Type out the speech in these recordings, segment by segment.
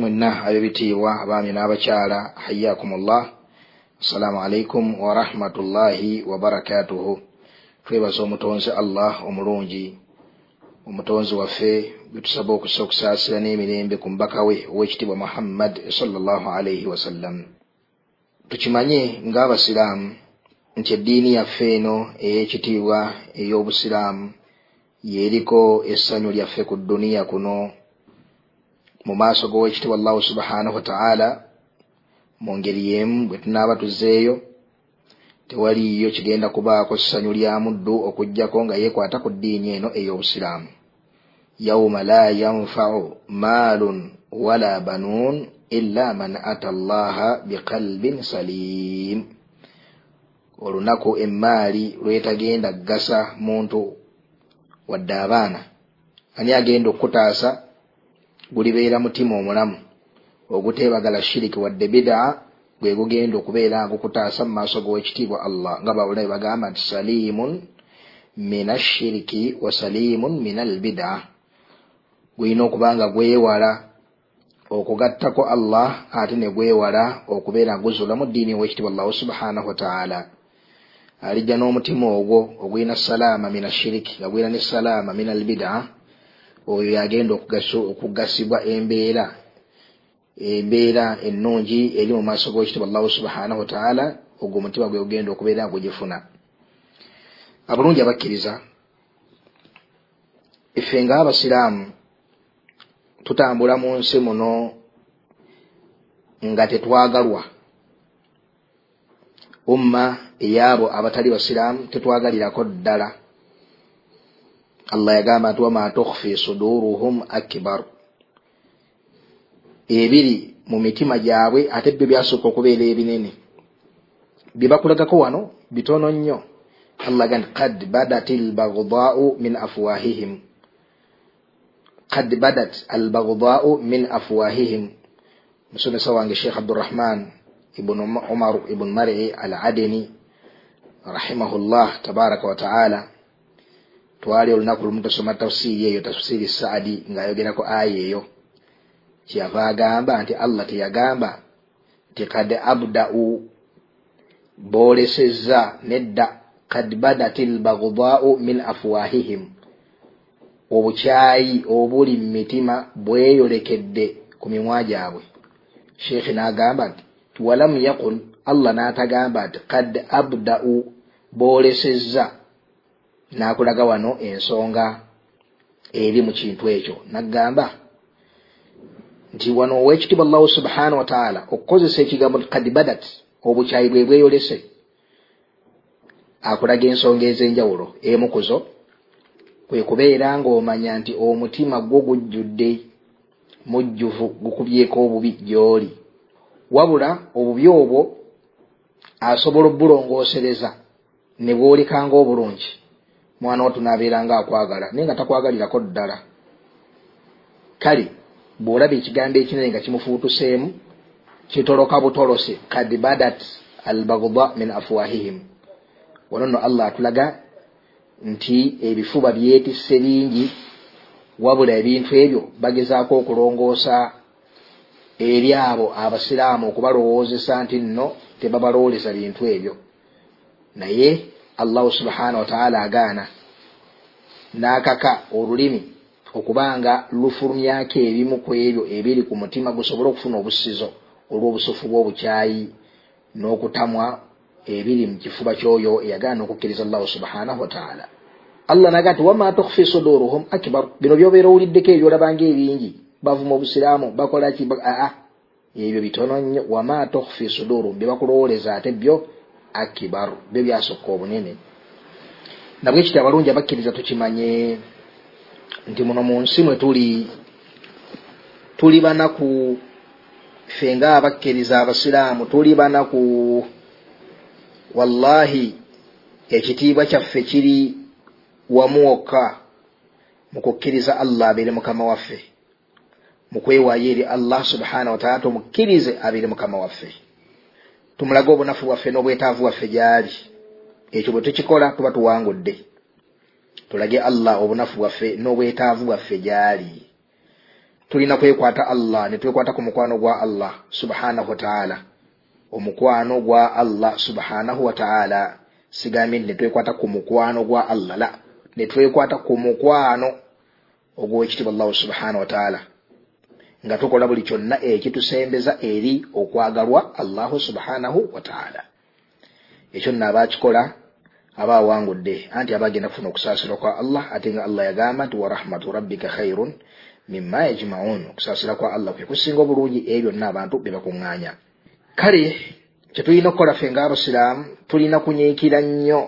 mwenna ab'ebitiibwa abaami n'abakyala hayakumullah assalaamu alaikum warahmatullahi wabarakatuhu twebaza omutonzi allah omulungi omutonzi waffe gwetusaba okusa okusaasira n'emirembe ku mubaka we ow'ekitiibwa muhammad sallallahu alaihi wasallam. Tukimanye ng'abasiraamu nti eddiini yaffe eno ey'ekitiibwa ey'obusiraamu yeeriko essanyu lyaffe ku dduniya kuno mu maaso g'owekitiibwa allahu subhanahu wataala mu ngeri y'emu bwe tunaaba tuzzeeyo tewaliiyo kigenda kubaako ssanyu lya muddu okugjako nga yeekwata ku ddiini eno ey'obusiraamu. Yauma la yanfau maalun wala banuun illa man ata allaha biqalbin saliim. Olunaku emmaali lwetagenda kugasa muntu wadde abaana. Ani agenda okutaasa gulibeera mutima omulamu. Oguteebagala shiriki wadde bidaa gwe gugenda okubeera nga gukutaasa mu maaso g'owekitiibwa allah nga babulabe bagamba nti saliimun min ashiriki wa saliimun min albidaa gulina okuba nga gwewala okugattako allah ate ne gwewala okubeera nga guzula mu ddiini owekitiibwa allahu subhanahu wataala alijja n'omutima ogwo ogulina salaama min ashiriki nga gulina ne salaama min albidaa oyo yagenda okugasibwa embeera. Embeera ennungi eri mu maaso g'ekitiibwa allahu subhanahu wataala ogwo omutima gwe gugenda okubeera nga gugifuna abulungi abakkiriza ife ng'abasiraamu tutambula mu nsi muno nga tetwagalwa. Umma eyaabo abatali basiraamu tetwagalirako ddala allah yagamba nti wama tukhfi suduruhum akbar. Ebiri mu mitima gyabwe ate byo byasooka okubeera ebinene. Bye bakulagako wano bitono nnyo. Allah ga nti kad badat albagdaau min afwahihim. Kad badat albagdaau min afwahihim. Musomesa wange sheikh abdurahman ibn umar ibn mari al adeni rahimahullah tabaraka wataala twali olunaku lumu tosoma tafsiri eyo tafsiri saadi ng'ayogerako aya eyo. Kyeyava agamba nti allah teyagamba nti kad abdau boolesezza nedda kad badat lbagdaau min afwahihim. Obukyayi obuli mu mitima bweyolekedde ku mimwa gyabwe. Sheekhi n'agamba nti walamu yakul allah n'atagamba nti kad abdau boolesezza n'akulaga wano ensonga eri mu kintu ekyo. Naggamba nti wano owekitiibwa allahu subhanahu wataala okukozesa ekigambo kad badat obukyayi bwe bweyolese akulaga ensonga ez'enjawulo. Emu kuzo kwe kubeera ng'omanya nti omutima gwo gujjudde mujjuvu gukubyeko obubi gy'oli. Wabula obubi obwo asobola obbulongoosereza ne bwolekanga obulungi mwana wo tunaabeera nga akwagala naye nga takwagalirako ddala. Kale bw'olaba ekigambo ekinene nga kimufuutuseemu kitoloka butolose kad badat albagda min afwahihim wano nno allah atulaga nti ebifuba byetisse bingi wabula ebintu ebyo bagezaako okulongoosa eri abo abasiraamu okubalowoozesa nti nno tebabalooleza bintu ebyo. Naye allahu subhanahu wataala agaana. N'akaka olulimi okubanga lufulumyako ebimu ku ebyo ebiri ku mutima gusobole okufuna obusizo olw'obusufu bw'obukyayi n'okutamwa ebiri mu kifuba kyoyo eyagaana okukkiriza allahu subhanahu wataala allah naga nti wama tukhfi suduruhum akbar. Bino byobeera owuliddeko ebyolabanga ebingi bavuma obusiraamu bakolaki aa ebyo bitono nnyo. Wama tukhfi suduruhum bye bakulowooleza ate byo akibar byo byasokka obunene nabwe kiti abalungi abakkiriza tukimanye nti muno mu nsi mwe tuli tuli banaku ffe nga abakkiriza abasiraamu tuli banaku wallahi ekitiibwa kyaffe kiri wamu wokka mu kukkiriza allah abeere mukama waffe mu kwewaayo eri allah subhanahu wataala tumukkirize abeere mukama waffe tumulage obunafu bwaffe n'obwetaavu bwaffe gyali. Ekyo bwe tukikola tuba tuwangudde. Tulage allah obunafu bwaffe n'obwetaavu bwaffe gyali. Tulina kwekwata allah ne twekwata ku mukwano gwa allah subhanahu wataala omukwano gwa allah subhanahu wataala sigambye nti netwekwata ku mukwano gwa allah la netwekwata ku mukwano ogw'ekitibwa allahu subhanahu wataala nga tukola buli kyonna ekitusembeza eri okwagalwa allahu subhanahu wataala ekyo nno abakikola aba awangudde anti abagenda kufuna okusaasirwa kwa allah ate nga allah yagamba nti warahmatu rabbika khairun mima yajmaun. Okusaasira kwa allah kwe kusinga obulungi ebyo byonna abantu bye bakuŋŋaanya. Kale kyetulina okukola ffe ngaabasiraamu tulina kunyiikira nnyo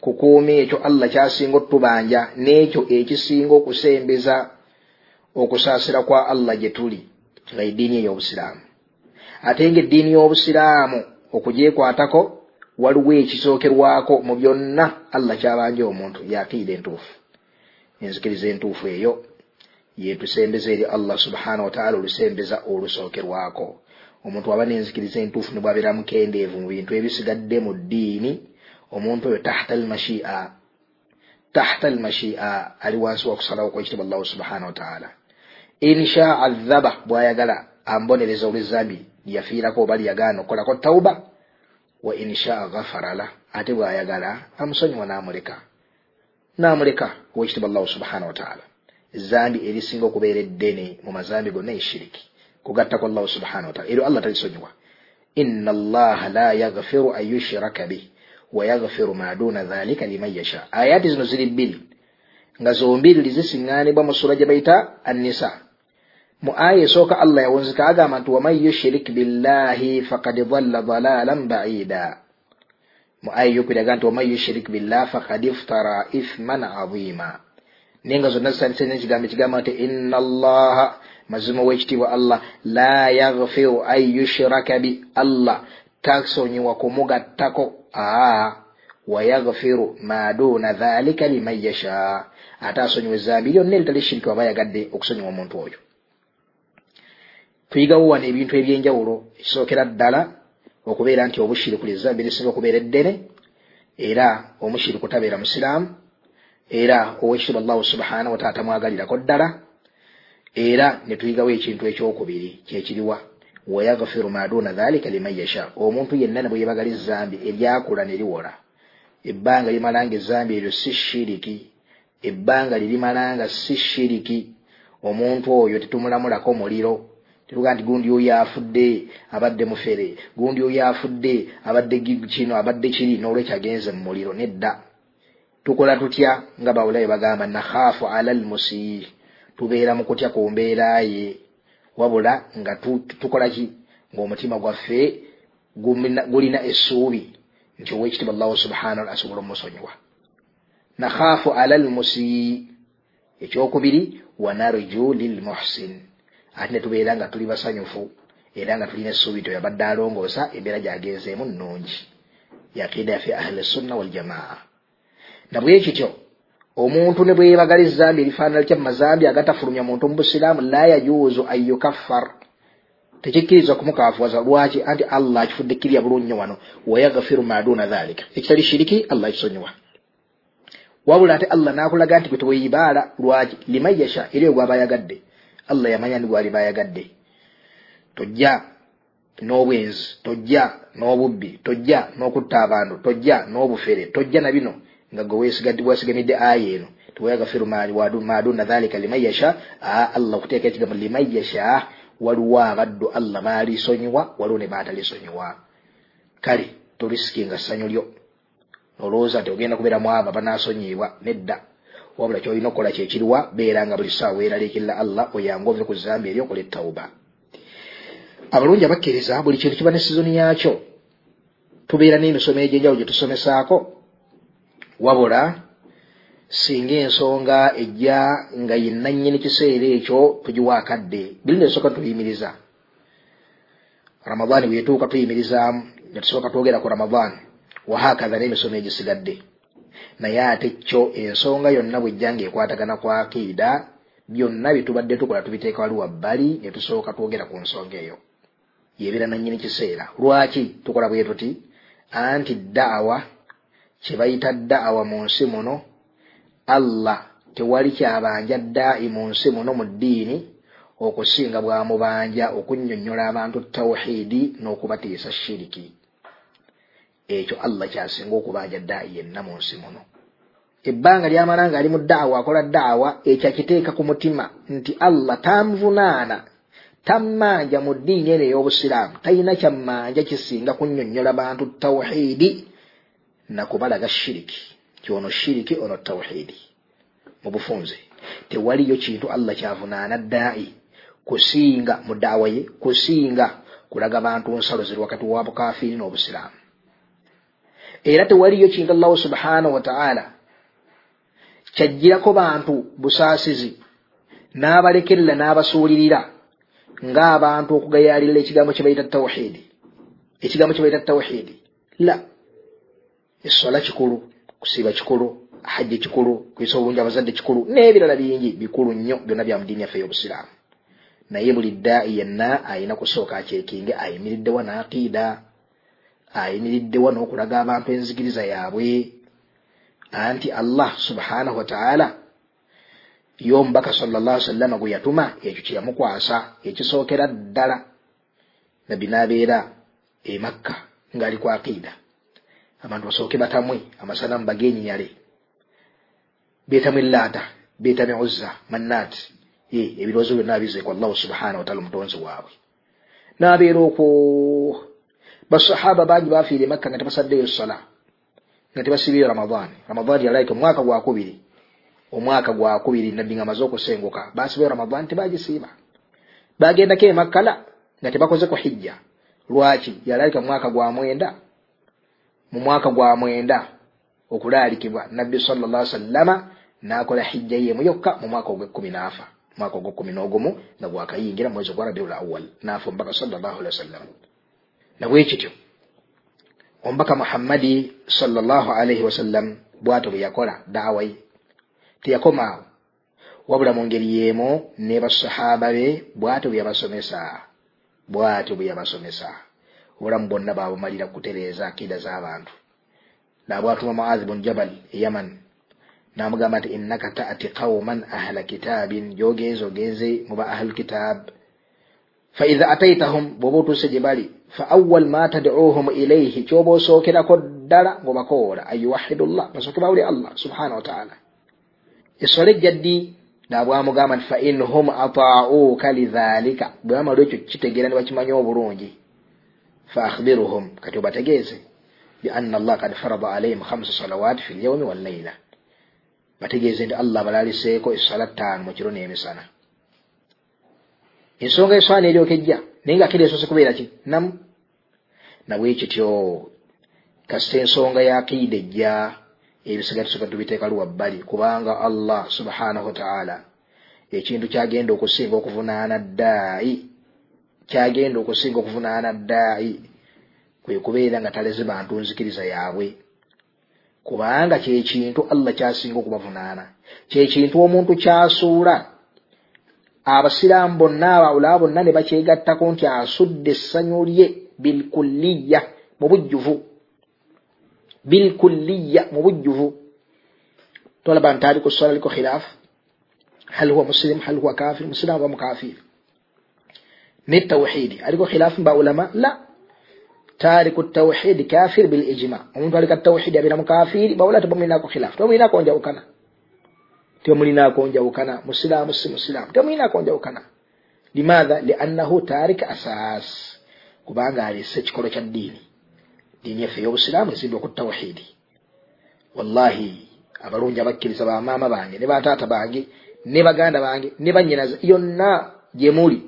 kukuuma ekyo allah kyasinga otubanja n'ekyo ekisinga okusembeza okusaasira kwa allah gye tuli nga eddiini ey'obusiraamu. Ate nga eddiini y'obusiraamu okugyekwatako waliwo ekisookerwako mu byonna allah kyabanja omuntu yakiira entuufu. Enzikiriza entuufu eyo yetusembeza eri allah subhanahu wataala olusembeza olusookerwako. Omuntu aba nenzikiriza entuufu ne bwabeera mukendeevu mu bintu ebisigadde mu ddiini omuntu oyo tahta almashia tahta almashia ali wansi wakusalawo kwekitibwa allahu subhanahu wataala insha adhaba bwayagala ambonereza olwezambi lyafiirako oba lyagaana okukolako tauba wa insha ghafara la ate bwayagala amusonyiwa namuleka. Namuleka owekitibwa allahu subhanahu wataala ezambi erisinga okubeera eddene mu mazambi gonna eshiriki kugattako allahu subhanahu wataala eryo allah talisonyiwa. Inna allaha la yaghfiru an yushraka bih wa yaghfiru ma duna dhalika liman yasha. Ayati zino ziri bbiri. Nga zombiriri zisiŋŋaanibwa mu sura gye bayita annisa mu aya esooka allah yawunzika agamba nti waman yushrik billahi fakad dhalla dhalalan baida. Mu aya yokwiraga nti waman yushrik billah fakad iftara ithman adhima naye nga zonna zisanyisa nekigambo ekigamba nti inna allaha mazima w'ekitiibwa allah la yaghfiru an yushraka bi allah. Tasonyiwa kumugattako aa wayaghfiru ma duna dhalika liman yasha. Ate asonyiwa ezambi lyonna eritali shiriki waba yagadde okusonyiwa omuntu oyo tuyigawo wano ebintu ebyenjawulo ekisookera ddala okubeera nti obushiriku lizambi lisinga okubeera eddene era omushiriku tabeera musiraamu era owekitibwa allahu subhanahu wataala tamwagalirako ddala era netuyigawo ekintu ekyokubiri kyekiriwa wayaghfiru maduna dhalika liman yasha. Omuntu yenna ne bwe yebagala ezambi eryakula ne liwola ebbanga limalanga ezambi eryo si shiriki ebbanga lirimalanga si shiriki omuntu oyo tetumulamulako muliro tetuga nti gundi oyo afudde abadde mufere. Gundi oyo afudde abadde kino abadde kiri n'olwekyo agenze mu muliro nedda. Tukola tutya? Nga bawulayo bagamba nakhaafu ala lmusii tubeera mu kutya ku mbeera ye. Wabula nga tukola ki? Ng'omutima gwaffe gulina essuubi. Nti owekitibwa allahu subhanahu asobola omusonyiwa. Nakhaafu ala lmusii ekyokubiri wanarju lilmuhsin ate netubeera nga tuli basanyufu era nga tulina essuubi nti oyabadde alongoosa embeera gyagenzeemu nnungi. Yaqiida yaffe ahli sunna waljamaa nabwekityo omuntu ne bweyebagala ezambi erifaanana litya mumazambi agatafulumya muntu mubusiraamu la yajuuzu an yukaffar. Tekikkirizwa kumukaafuwaza lwaki anti allah akifudde kirya bulungi nnyo wano wayaghfiru maduna dhalika. Ekitali shiriki allah akisonyiwa. Wabula ate allah nakulaga nti gwe teweyibaala lwaki? Liman yasha era eyo gwaba ayagadde allah yamanya ni gwali bayagadde. Tojja n'obwenzi tojja n'obubbi tojja n'okutta abantu tojja n'obufere tojja na bino. Nga gwe wesigamidde aya eno tiwayagafiru maduna dhalika liman yasha. A allah okuteeka ekigambo liman yasha. Waliwo abaddu allah baalisonyiwa waliwo ne baatalisonyiwa. Kale tolisikinga ssanyu lyo. Olowooza nti ogenda kubeeramu abo banasonyibwa nedda wabula kyolina okukola kyekiriwa beera nga buli ssaawa weeraliikirira allah oyange ove ku zambi eri okola ettawuba abalungi abakkiriza buli kintu kiba ne sizoni yakyo tubeera n'emisomo egyenjawulo gye tusomesaako. Wabula singa ensonga ejja nga yenna nnyini kiseera ekyo tugiwa akadde biri nesooka tuyimiriza. Ramadaani weetuuka tuyimirizaamu ne tusooka twogera ku ramadaani wahakaza n'emisomo egisigadde naye ate kyo ensonga yonna bwejjanga ekwatagana ku akiida byonna byetubadde tukola tubiteeka wali wabbali ne tusooka twogera ku nsonga eyo. Yebeera nannyini kiseera. Lwaki tukola bwe tuti? Anti daawa kye bayita daawa mu nsi muno allah tewali kyabanja daai mu nsi muno mu ddiini okusinga bwamubanja okunnyonnyola abantu tawhiidi n'okubatiisa shiriki ekyo allah kyasinga okubanja daai yenna mu nsi muno. Ebbanga lyamala nga ali mu daawa akola daawa ekyo akiteeka ku mutima nti allah tamuvunaana tammanja mu ddiini eno ey'obusiraamu talina kyammanja kisinga kunnyonnyola bantu tawhiidi nakubalaga shiriki. Kyono shiriki ono tawhiidi. Mu bufunze tewaliyo kintu allah kyavunaana daai kusinga mu daawa ye kusinga kulaga bantu nsalo ziri wakati wa bukafiiri n'obusiraamu era tewaliyo kintu allahu subhanahu wataala kyajjirako bantu busaasizi n'abalekerera n'abasuulirira ng'abantu okugayaalirira ekigambo kye bayita tawhiidi ekigambo kye bayita tawhiidi la essola kikulu kusiiba kikulu hajji kikulu kuyisa obulungi abazadde kikulu n'ebirala bingi bikulu nnyo byonna bya mu ddiini yaffe ey'obusiraamu naye buli ddaai yenna ayina kusooka akyekinge ayimiriddewa n'aqiida ayimiriddewa n'okulaga abantu enzikiriza yaabwe. Anti allah subhanahu wataala y'omubaka sallallah sallama gwe yatuma ekyo kye yamukwasa ekisookera ddala. Nabbi n'abeera e makka ng'ali ku aqiida. Abantu basooke batamwe amasanamu bagenyinyale betamwe laata betamwe uzza mannaati ebirowoozo byonna abizeeku allahu subhanahu wataala omutonzi waabwe. N'abeera okwo basahaba bangi bafiire makka nga tebasaddeyo sola nga tebasibiyo ramadaani ramadaani yalaika omwaka gwakubiri omwaka gwakubiri nabbi nga amaze okusenguka basibayo ramadaani tebagisiiba bagendako emakkala nga tebakoze ku hijja. Lwaki? Yalaika mwaka gwa mwenda mu mwaka gwa mwenda okulaalikibwa nabbi sallallah sallama n'akola hijja yemu yokka mu mwaka ogw'ekkumi n'afa mwaka ogw'ekkumi n'ogumu nga gwakayingira mwezi ogwa rabiul awal n'afa omubaka sallallahu alihi wasallam nabwekityo omubaka muhammadi sallallahu alaihi wasallam bwato bwe yakola daawa ye. Teyakomaawo. Wabula mu ngeri yeemu ne basahaba be bwato bwe yabasomesa. Bwatyo bwe yabasomesa. Obulamu bwonna baabumalira kutereeza akida z'abantu. Naabwatuma muazi bun jabal e yaman n'amugamba nti innaka taati qauman ahla kitaabin gyogenze ogenze muba ahlu kitab faidha ataitahum bwoba otuuse gye bali fa awal ma tadcuuhum ilaihi kyoba osookerako ddala ng'obakoola an yuwahidu llah basooke bawuli allah subhanahu wataala esole ejjaddi naabwamugamba nti fa inhum ataauuka lidhalika bwe bamala ekyo kitegeera ne bakimanya obulungi. Fa akhbiruhum kati obategeeze bianna allah kad farada alaihim khamsa salawaati fi lyaumi walleila bategeeze nti allah balaliseeko esala ttaano mu kiro n'emisana ensonga eswana eryokejja naye nga kiri esoose kubeera ki? Namu. Nabwekityo kasita ensonga yakiida ejja ebisiga tusoka tubiteeka luwabbali kubanga allah subhanahu wataala ekintu kyagenda okusinga okuvunaana ddaayi kyagenda okusinga okuvunaana ddaayi kwe kubeera nga taleze bantu nzikiriza yaabwe. Kubanga kyekintu allah kyasinga okubavunaana kyekintu omuntu kyasuula abasiraamu bonna abawulaa bonna ne bakyegattako nti asudde essanyu lye bilkulliya mu bujjuvu. Bilkulliya mu bujjuvu. Tolaba nti ali ku swala aliko khilaafu. Hal huwa muslim hal huwa kafir musiraamu ba mukafir ne tawhidi. Aliko khilaafu mba ulama? La. Tariku tawhidi kafir bil ijma. Omuntu alika tawhidi abeera mukafiri bawula tebamulinako khilaafu tebamulinako njawukana tebamulinako njawukana musiraamu si musiraamu tebamulinako njawukana limadha? Liannahu tarika asas. Kubanga alese ekikolo kya ddiini diini yaffe ey'obusiraamu ezimbi oku tawhidi wallahi abalungi abakkiriza bamaama bange ne bataata bange ne baganda bange ne bannyinaze yonna gye muli.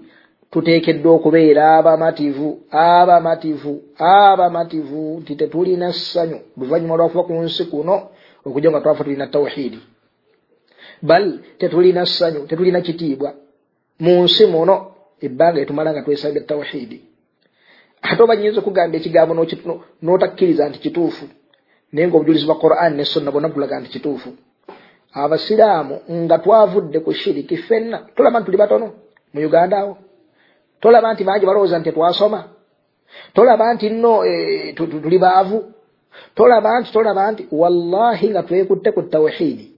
Tuteekeddwa okubeera abamativu abamativu abamativu. Nti tetulina ssanyu. Luvannyuma lwakuba ku nsi kuno okujja nga twafa tulina tawhidi bal tetulina ssanyu tetulina kitiibwa. Mu nsi muno ebbanga etumala nga twesabya tawhidi. Ate oba nyinza okugamba ekigambo n'otakkiriza nti kituufu naye ngaobujulizi bwa quran ne sonna bonna bulaga nti kituufu. Abasiraamu nga twavudde ku shiriki ffenna tolaba nti tuli batono mu uganda awo. Tolaba nti bangi balowooza nti tetwasoma tolaba nti nno e, tuli baavu. Tolaba nti tolaba nti wallahi nga twekutte ku tawhidi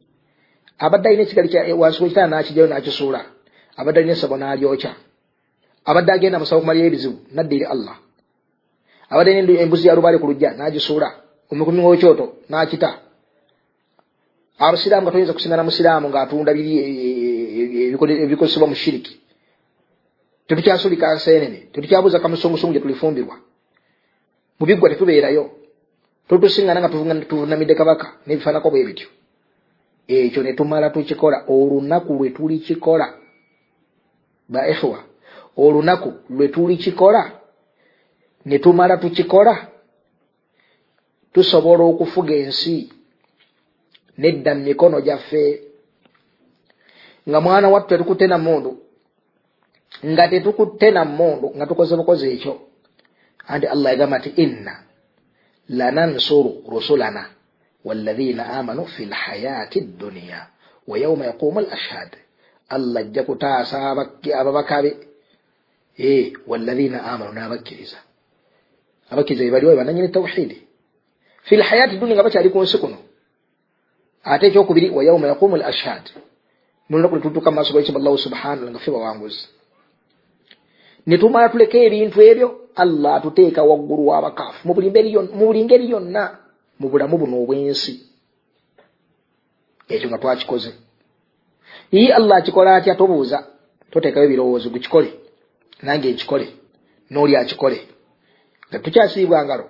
abadde alina ekigali wansi wekitana nakijayo nakisuula abadde alina esabo nalyokya. Abadde agenda musawo kumalira ebizibu nadda eri allah. Abadde alina embuzi ya lubaale ku lujja nagisuula. Omukumi wekyoto nakita. Abasiraamu nga toyinza kusingana musiraamu ngaatunda biri e, e, ebikozesebwa mu shiriki. Tetukyasulika nseenene tetukyabuuza kamusungusungu gye tulifumbirwa mu biggwa tetubeerayo. Tutusingana nga tuvunamidde kabaka nebifaanako bwe bityo ekyo ne tumala tukikola olunaku lwe tuli kikola. Ba ihwa olunaku lwe tuli kikola. Ne tumala tukikola tusobola okufuga ensi nedda mu mikono gyaffe. Nga mwana wattu tetukutte na mundu nga tetukutte na mundu nga tukoze bukozi ekyo. Anti allah yagamba nti inna lanansuru rusulana walladhina amanu fi lhayati dduniya wa yauma yaqumu l ashhad allah ajja kutaasa ababakabe e walladhina amanu n'abakkiriza abakkiriza bebaliwo bebananyini tawhidi fi lhayati dunia nga bakyali ku nsi kuno ate ekyokubiri wa yauma yaqumu l ashhad nolunaku letutuuka mu maaso gaikima allahu subhanallah nga ffe bawanguzi netumala tuleka ebintu ebyo allah atuteeka waggulu wabakaafu mu buli ngeri yonna mu bulamu buno obwensi. Ekyo nga twakikoze. Yi allah akikola atya? Tobuuza. Toteekayo ebirowoozo gukikole nange nkikole nooli akikole. Nga tukyasiibwa ngalo.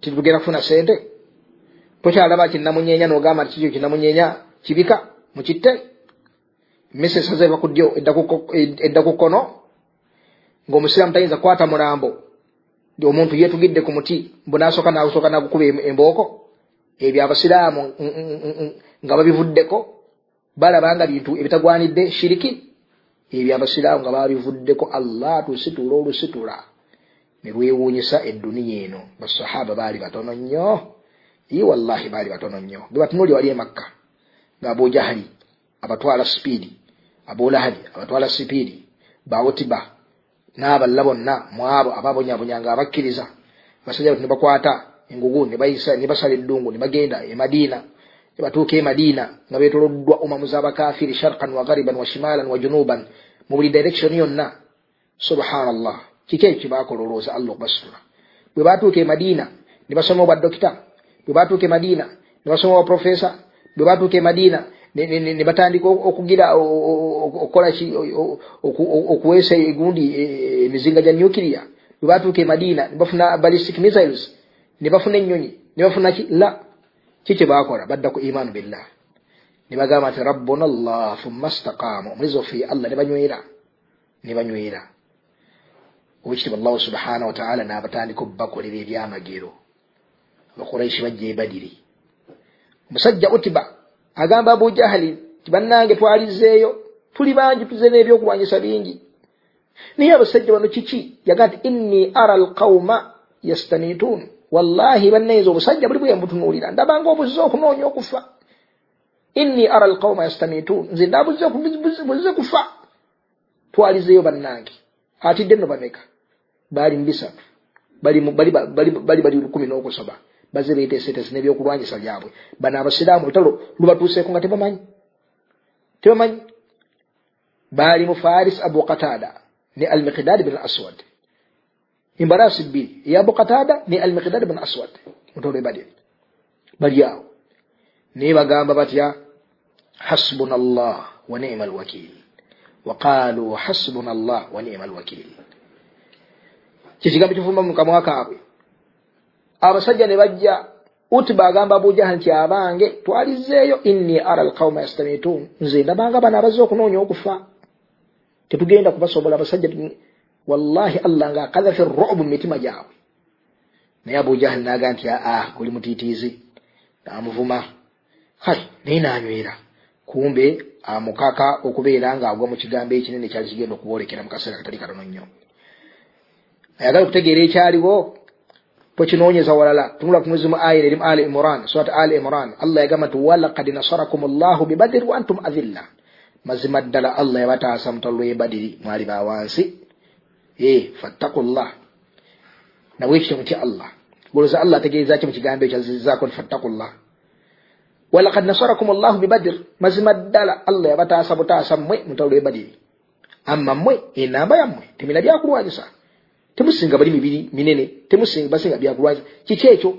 Titugenda kufuna sente tokyalaba kinamunyeenya nogamba nti kikyo kinamunyeenya? Kibika mukitte. Mese esaza eva ku ddyo edda ku kkono. Ng'omusiraamu tayinza kukwata mulambo omuntu yetugidde ku muti mbunasooka nasooka nagukuba embooko ebyo abasiraamu nga babivuddeko balaba nga bintu ebitagwanidde shiriki ebyo abasiraamu nga babivuddeko. Allah tusitula olusitula. Ne lwewuunyisa edduniya eno basahaba baali batono nnyo ye wallahi baali batono nnyo. Ge batunuuli wali emakka nga abujahali abatwala sipiidi abulahabi abatwala sipiidi bawotiba n'aballa bonna mwabo ababonyabonyanga abakkiriza. Basajja bati ne bakwata engugu ne basala eddungu ne bagenda e madiina ne batuuka e madiina nga beetoloddwa umamu z'abakafiri sharkan wa gariban wa shimalan wa junuban mu buli direction yonna. Subhanallah. Kiki ekyo kyebakola olowooza allah okubasitula bwe batuuka e madiina ne basoma obwa dokita bwe batuuka e madiina ne basoma obwa profesa bwe batuuka e madiina ne batandika okugira okukolaki okuweesa egundi emizinga gya nukiria bwe batuuka e madiina nebafuna ballistic missiles ne bafuna ennyonyi ne bafuna ki? La. Ki kye bakola badda ku imaanu billah. Ne bagamba nti rabbuna llah thumma stakaamu omulizi waffe allah ne banywera. Ne banywera. Obwekitiibwa allahu subhanahu wataala n'abatandika obubakolera ebyamagero. Abakuraishi bajja ebadiri omusajja utiba agamba abu jahali ti bannange twalizeeyo tuli bangi tuze n'ebyokulwanyisa bingi. Naye abasajja bano kiki? Yaga nti inni ara alqauma yastanituun wallahi bannayinza obusajja buli bwe mbutunuulira ndabanga obuzze okunoonya okufa. Inni ara alqauma yastanituun nze ndabuzze kufa. Twalizeeyo bannange. Atidde nno bameka? Bali mubisatu bali bali lukumi n'okusoba baze beteeseteese n'ebyokulwanyisa byabwe bano abasiraamu lutalo lubatuuseeko nga tebamanyi. Tebamanyi. Baali mu faris abu qatada ne almiqdad bin aswad embarasi bbiri eya abu qatada ne almiqdad bin aswad mutolo bali bali awo. Naye bagamba batya hasbuna llah wa nima alwakil waqalu hasbuna llah wa nima alwakil kyekigambo kivuma mu kamwa kaabwe abasajja ne bajja utiba agamba abujahal nti abange twalizeeyo inni ara alqauma yastamitun nze ndabanga bano abazze okunoonya okufa. Tetugenda kubasobola abasajja wallahi allah nga akadhafi robu mu mitima gyabwe. Naye abujahal naga nti aa oli mutiitiizi namuvuma. Hai naye nanywera. Kumbe amukaka okubeera nga agwa mu kigambo ekinene kyali kigenda okuboolekera mu kaseera katali katono nnyo. Ayagala okutegeera ekyaliwo twekinoonyeza walala tunula ku mwezi mu aya erimu ali imran surat ali imran. Allah yagamba nti walakad nasarakum llahu bibadiri wa antum adhilla. Mazima ddala allah yabataasa mutalo lwebadiri mwali bawansi e fattaku llah nabwe ekityo mutya allah. Goloza allah ategeezaki mu kigambo ekyo azizaako nti fattaku llah walakad nasarakum llahu bibadir mazima ddala allah yabataasa butaasa mmwe mutalo lwebadiri amma mmwe enamba yammwe temina byakulwanyisa temusinga bali mibiri minene. Temusinga basinga byakulwanyisa kiki ekyo?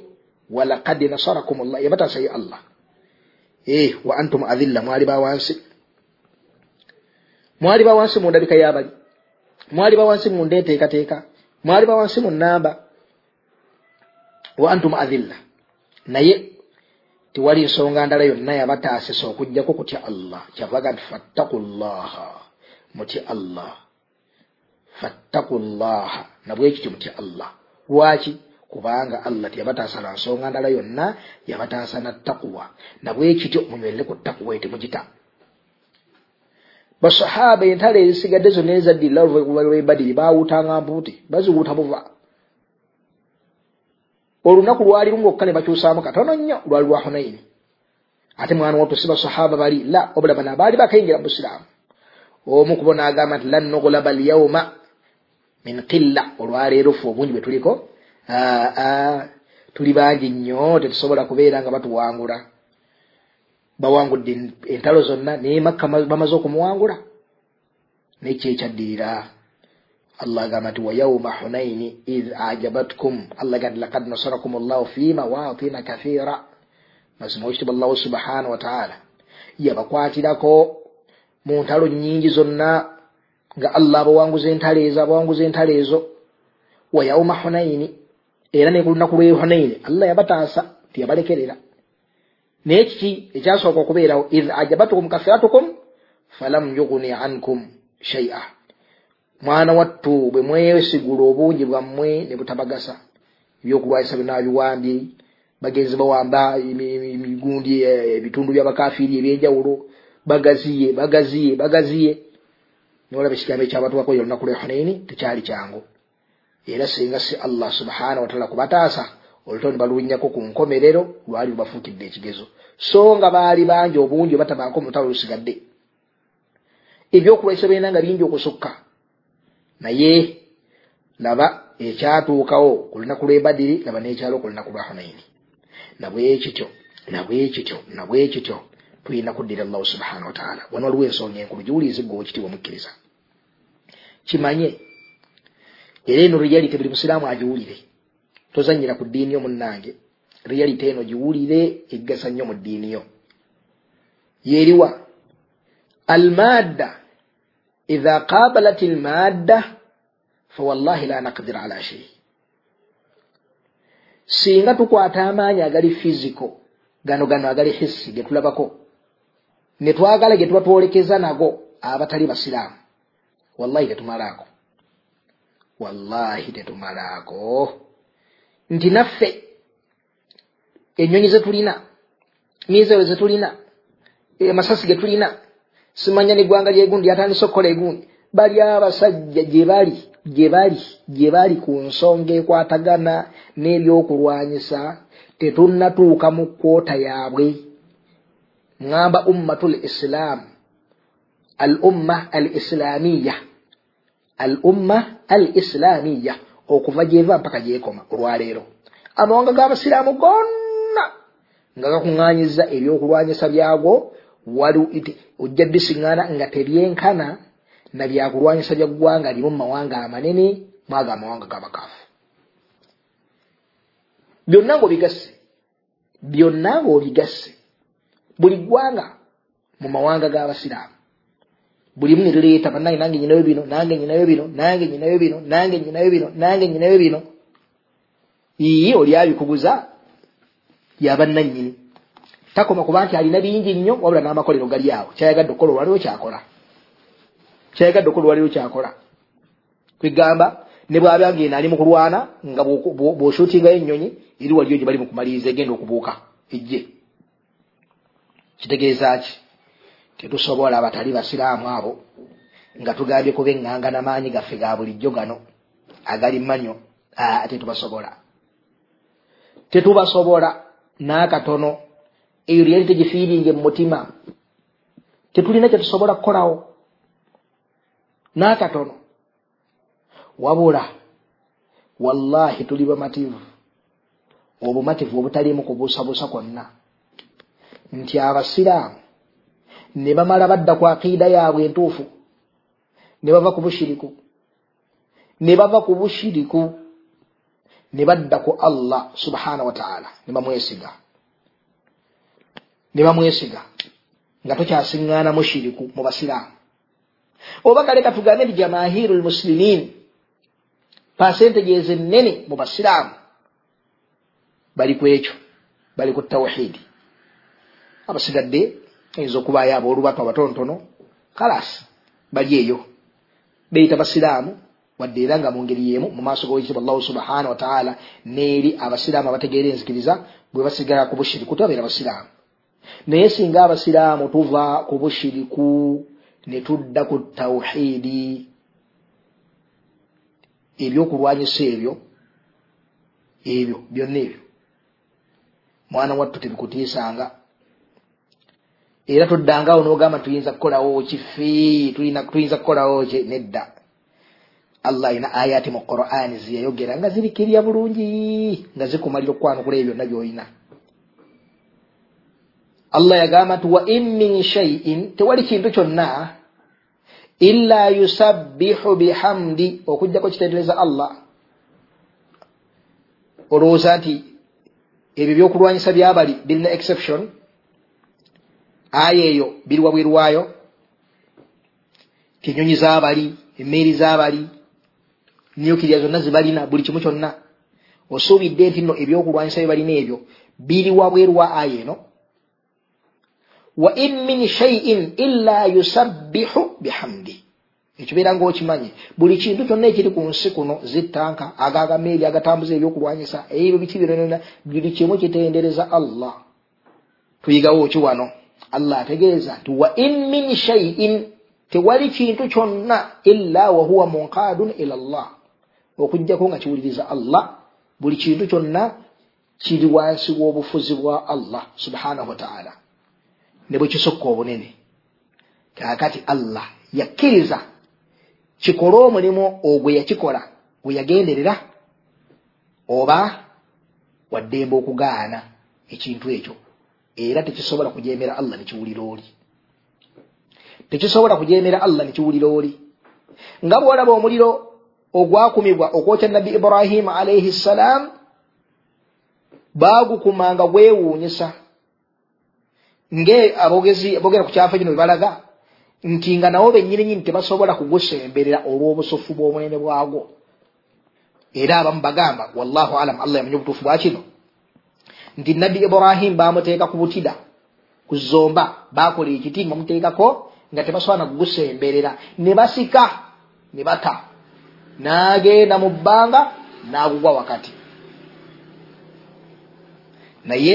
Walakad nasarakum llah yabataasa ye allah. E wa antum adhilla. Mwali bawansi mwali bawansi mu ndabika yabali. Mwali bawansi mu ndeteekateeka mwali bawansi mu namba wa antum adhilla. Naye tewali nsonga ndala yonna yabataasisa okugjako kutya allah. Kyavaga nti fattaku llaha mutya allah. Fattaku llaha nabwekityo mutya allah. Lwaki? Kubanga allah tiyabataasa na nsonga ndala yonna yabataasa na takuwa nabwekityo munywere ku takuwa etemugita basahaba entale ezisigadde zonna ezaddirira lwebadiri bawutanga mpuuti baziwuta buva. Olunaku lwali lungaokka ne bakyusaamu katono nnyo lwali lwa hunaini ate mwana watto si basahaba bali la obula bana baali bakayingira mu busiraamu omu kubo n'agamba nti lan nugulaba alyauma min qilla olwaleero fe obungi bwe tuliko aa tuli bangi nnyo tetusobola kubeera nga batuwangula. Bawangudde entalo zonna naye makka bamaze okumuwangula. Nekyo ekyaddirira allah agamba nti wayauma hunaini id ajabatkum. Allah gandi lakad nasarakum llahu fi mawatina kathira. Mazima wekitibu allahu subhanahu wataala yabakwatirako mu ntalo nyingi zonna nga allah abawanguza entalo ezo abawanguza entalo ezo wayauma hunaini era nekulunaku lwe hunaini allah yabataasa tiyabalekerera naye kiki ekyasooka okubeerawo? Id ajabatukum kathiratukum falam yuguni ankum shaia mwana wattu bwe mwesigula obungi bwammwe ne butabagasa. Ebyokulwanyisa byonabiwambye bagenzi bawamba emigundi ebitundu byabakafiiri ebyenjawulo. Bagaziye bagaziye bagaziye nolaba ekigambo ekyabatuwako yo olunaku lwe hunaini tekyali kyangu era singa si allah subhanahu wataala kubataasa olutono baluwinyako ku nkomerero lwali lubafuukidde ekigezo so nga baali bangi obungi batabaako mutalo lusigadde ebyokulwanyisa byena nga bingi okusukka naye laba ekyatuukawo ku lunaku lwebadiri laba nekyalo ku lunaku lwa hunaini nabwekityo nabwekityo nabwekityo tulina kuddira allahu subhanahu wataala wano waliwo ensonga enkulu giwulizibwa okitiibwa mukkiriza. Kimanye era eno reality buli musiraamu agiwulire. Tozanyira ku ddiini yo munnange. Reality eno giwulire eggasa nnyo mu ddiini yo. Yeriwa almadda idha qabalat almadda fawallahi la naqdir ala shei singa tukwata amaanyi agali physical gano gano agali hissi getulabako netwagala getuba twolekeza nago abatali basiraamu. Wallahi tetumalaako. Wallahi tetumalaako. Nti naffe enyonyi zetulina mizero zetulina amasasi getulina simanya neggwanga lyegundi yatandise okukola egundi bali abasajja gyebali gyebali gyebali ku nsonga ekwatagana n'ebyokulwanyisa tetunnatuuka mu kwota yaabwe ŋŋamba ummatu l islam. Al umma al islamiya al umma al islamiya okuva gyeva mpaka gyekoma olwaleero amawanga g'abasiraamu gonna. Nga gakuŋŋanyiza ebyokulwanyisa byagwo wali ojja bisiŋŋana nga tebyenkana. Na byakulwanyisa bya ggwanga limu mumawanga amanene mwago amawanga gabakaafu byonna ngaobigasse byonna ngaobigasse buli ggwanga mu mawanga g'abasiraamu bulimu ne lireeta bannange nange nyinayo bino nange nyinayo bino nange nyinayo bino nange nyinayo bino nange nyinayo bino. Iye oli abikuguza yabannannyini takoma kuba nti alina bingi nnyo wabula n'amakolero gali awo. Kyayagadde okukola olwaliwo kyakola. Kyayagadde okukola olwaliwo kyakola. Kwegamba ne bwaba ngeno ali mu kulwana nga bwoshutingayo ennyonyi eri waliyo gye bali mu kumaliriza egenda okubuuka ejje kitegeeza ki? Tetusobola abatali basiraamu abo nga tugambye kuba eŋŋanga n'amaanyi gaffe ga bulijjo gano agali manyo tetubasobola. Tetubasobola n'akatono eyo lyali tegifiiringe mu mutima. Tetulina kyetusobola kukolawo n'akatono wabula wallahi tuli bamativu obumativu obutaliimu kubuusabuusa kwonna nti abasiraamu ne bamala badda ku aqiida yaabwe entuufu ne bava ku bushiriku ne bava ku bushiriku ne badda ku allah subhanahu wataala ne bamwesiga ne bamwesiga nga tokyasiŋŋaana mushiriku mu basiraamu. Oba kale katugambe nti jamahiru lmusilimin pasentegeeza ennene mu basiraamu bali ku ekyo bali ku tawhidi abasigadde ayinza okubaayo aboolubatu abatonotono kalas bali eyo. Beyita basiraamu wadde era nga mu ngeri yemu mu maaso gawekitibwa allahu subhanahu wataala neeri abasiraamu abategeera enzikiriza bwe basigala ku bushiriku tebabeera basiraamu. Naye singa abasiraamu tuva ku bushiriku ne tudda ku tawhidi ebyokulwanyisa ebyo ebyo byonna ebyo mwana wattu tebikutiisanga era toddangawo n'ogamba tuyinza kukolawo kife tuyinza kukolawo ki? Nedda. Allah ayina ayati mu qur'ani zeyayogera nga zirikirya bulungi nga zikumalira okwanukula ebyo byonna byolina. Allah yagamba nti wa in min shaiin tewali kintu kyonna illa yusabbihu bihamdi okujjako kitendereza allah. Olowooza nti ebyo byokulwanyisa byabali birina exception aya eyo biri wabwerwayo tinyonyi zabali emmeeri zabali niyukirya zonna zibalina buli kimu kyonna. Osuubidde nti nno ebyokulwanyisa byebalina ebyo biri wabwerwa aya eno. Wa in min shaiin illa yusabbihu bihamdi. Ekibeera ngaokimanyi buli kintu kyonna ekiri ku nsi kuno zittanka agagameeri agatambuza ebyokulwanyisa ebyo biki bironona buli kimu kitendereza allah. Tuyigawo ki wano allah ategeeza nti wa in min shaiin tewali kintu kyonna illa wahuwa munqadun ila llah okugjako nga kiwuliriza allah buli kintu kyonna kiri wansi w'obufuzi bwa allah subhanahu wataala ne bwe kisukka obunene. Kaakati allah yakkiriza kikole omulimu ogwe yakikola gwe yagenderera oba waddembe okugaana ekintu ekyo era tekisobola kujemera allah nekiwulira oli. Tekisobola kujemera allah nekiwulira oli. Nga bwolaba omuliro ogwakumibwa okwokya nabbi ibrahima alaihi ssalam baagukumanga gwewuunyisa. Nge abogezi abogera ku kyafa kino bebalaga nti nga nawo bennyini nyini tebasobola kugusemberera olw'obusufu bw'omunene bwagwo. Era abamu bagamba wallahu alam allah yamanya obutuufu bwa kino nti nabbi ibrahim bamuteeka ku butida ku zomba bakola ekiti nga bamuteekako nga tebasobola nakugusemberera ne basika ne bata. N'agenda mu bbanga n'agugwa wakati. Naye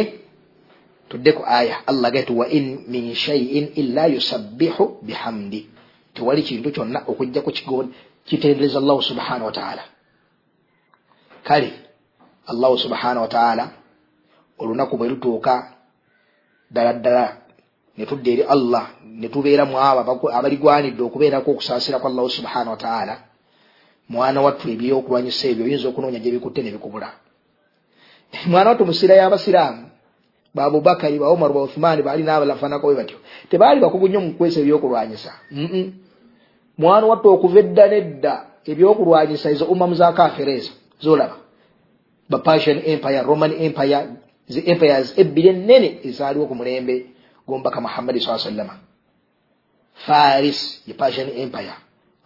tudde ku aya allah gati wa in min shaiin illa yusabbihu bihamdi. Tewali kintu kyonna okujjaku kitendereza allahu subhanahu wataala kale allahu subhanahu wataala olunaku bwe lutuuka ddala ddala ne tudda eri allah ne tubeera mu abo abaligwanidde okubeerako okusaasira kwa allahu subhanahu wataala mwana wattu ebyokulwanyisa ebyo oyinza okunoonya gye bikutte ne bikubula. Mwana wattu musira y'abasiraamu baabubakari baomaru bauthumani baali nabalafanako bwe batyo tebaali bakugu nnyo mukwesa ebyokulwanyisa. Mwana wattu okuva edda nedda ebyokulwanyisa ezo umamu za kafira ezo zolaba ba persian empire roman empire zi empires ebbiri ennene ezaaliwo ku mulembe gwombaka muhammadi saa sallama faris ye persian empire.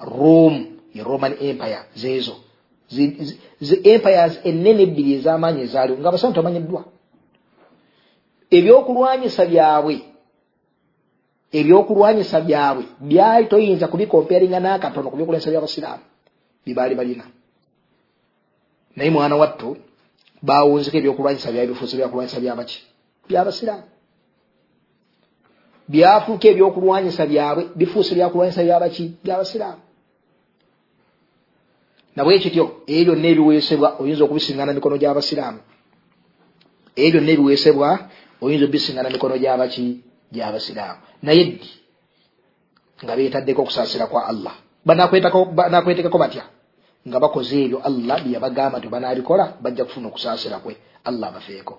Rome ye roman empire. Zeezo zi empires ennene ebbiri ez'amaanyi ezaaliwo nga abasamu tamanyiddwa ebyokulwanyisa byabwe ebyokulwanyisa byabwe byali toyinza kubikomperinga n'akatono ku byokulwanyisa byabasiraamu byebaali balina. Naye mwana wattu bawunziko ebyokulwanyisa byabwe bifuuse byakulwanyisa byabaki byabasiraamu byafuuka ebyokulwanyisa byabwe bifuuse byakulwanyisa byabaki byabasiraamu nabwekityo ebyo byonna ebiweesebwa oyinza okubisiŋgana mikono gy'abasiraamu ebyo byonna ebiweesebwa oyinza obisiŋgana mikono gyabaki gy'abasiraamu naye ddi nga beetaddeko okusaasira kwa allah? Banakwetekako batya nga bakoze ebyo allah byeyabagamba nti banabikola bajja kufuna okusaasira kwe. Allah abafeeko.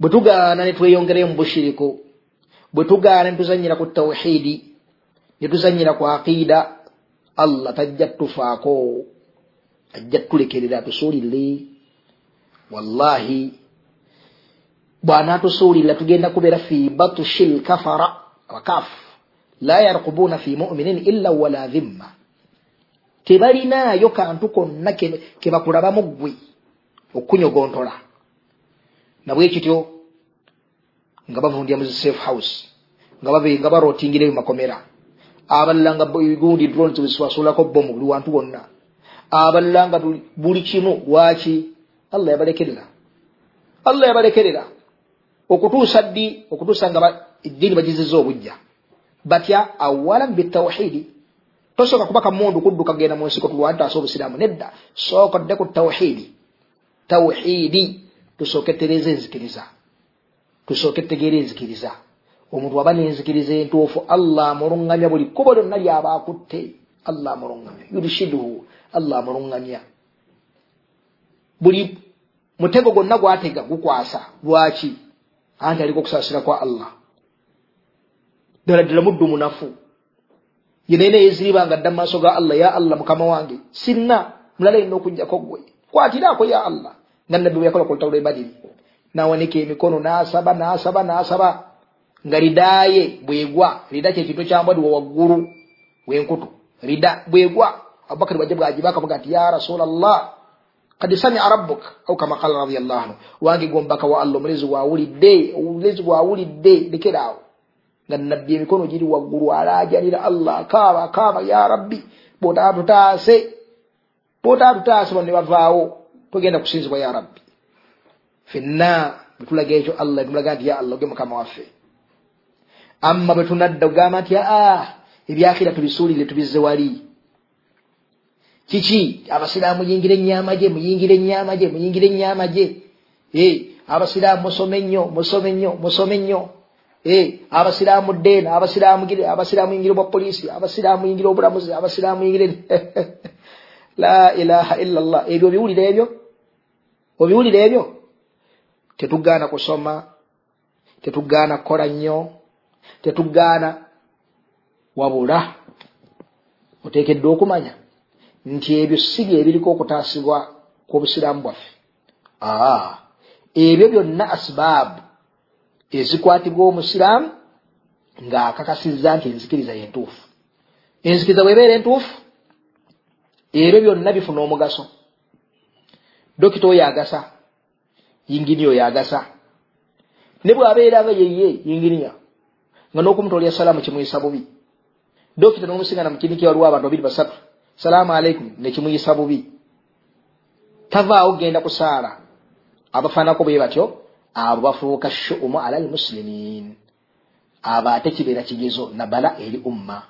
Bwe tugaana ne tweyongereyo mu bushiriku bwe tugaana ne tuzanyira ku tawhidi ne tuzanyira ku aqiida allah tajja tufaako ajja tulekerera tusuulirire wallahi bw'anaatusuulirira tugenda kubeera fi batushi lkafara abakaafu la yarkubuuna fi muminin illa wala dhimma tebalinaayo kantu konna kebakulabamu ggwe okukunyogontola nabwekityo nga bavundya mu safe house nga barotingira ebyo makomera. Abalala nga gundi drones bweziswasulako bomu buli wantu wonna. Abalala nga buli kimu lwaki allah yabalekerera. Allah yabalekerera. Okutuusa ddi okutuusa nga eddiini bagiziza obujja. Batya awalan bitawhidi tosooka kuba kamundu kudduka genda mu nsiko tulwantaasa obusiraamu nedda sooka dde ku tawhidi. Tawhidi tusooke tereza enzikiriza. Tusooke tegeera enzikiriza. Omuntu aba nenzikiriza entuufu allah amuluŋŋamya buli kkubo lyonna lyaba akutte. Allah amuluŋŋamya yurshiduhu allah amuluŋŋamya buli mutego gwonna gwatega gukwasa. Lwaki? Anti aliko okusaasira kwa allah. Ddala ddala muddu munafu yenaina yeziriba nga dda mumaaso ga allah ya allah mukama wange. Sinna mulala yina okugjako gwe kwatiraako ya allah. Nga nabbi bweyakola ku lutalo lwebadiri nawanika emikono nasaba nasaba nasaba. Nga ridaye bwegwa rida kyekintu kyambwadiwa waggulu wenkutu. Rida bwegwa. Abubakari bwajja bwagibakavuga nti ya rasula llah kad samia rabbuk. Au kama qala radiallahu anhu wange gombaka wa allah omulezi gwawulidde omulezi gwawulidde lekeraawo nga nabbi emikono giri waggulu alajanira allah. Akaaba akaaba ya rabbi botatutaase botatutaase bano ne bavaawo togenda kusinzibwa ya rabbi. Fenna bwetulaga ekyo allah tumulaga nti ya allah oge mukama waffe. Amma bwe tunadda ogamba nti aa ebyakhira tubisuulire tubizze wali. Kiki? Abasiraamu muyingire enyamagye muyingire enyamagye muyingire enyamagye abasiraamu musome nnyo musome nnyo musome nnyo abasiraamu ddeena abasiraamu yingire obwa poliisi abasiraamu yingire obulamuzi abasiraamu yingire la ilaha illa llah ebyo obiwulire ebyo obiwulire ebyo tetugaana kusoma tetugaana kukola nnyo tetugaana wabula oteekeddwa okumanya nti ebyo si bye ebiriko okutaasibwa kw'obusiraamu bwaffe aa ebyo byonna asibaabu ezikwatibwa omusiraamu ng'akakasizza nti enzikiriza yentuufu. Enzikiriza bwebeera entuufu ebyo byonna bifuna omugaso. Dokita oyo agasa yinginiya oyo agasa. Ne bw'abeera nga yeye yinginiya nga n'okumutolya salaamu kimuyisa bubi. Dokita n'omusingana mukiniki waliwo abantu babiri basatu. Salaamu aleikum nekimuyisa bubi. Tavaawo genda kusaala. Abafaanako bwe batyo abo bafuuka shuumu ala almusilimin abo ate kibeera kigezo nabala eri umma.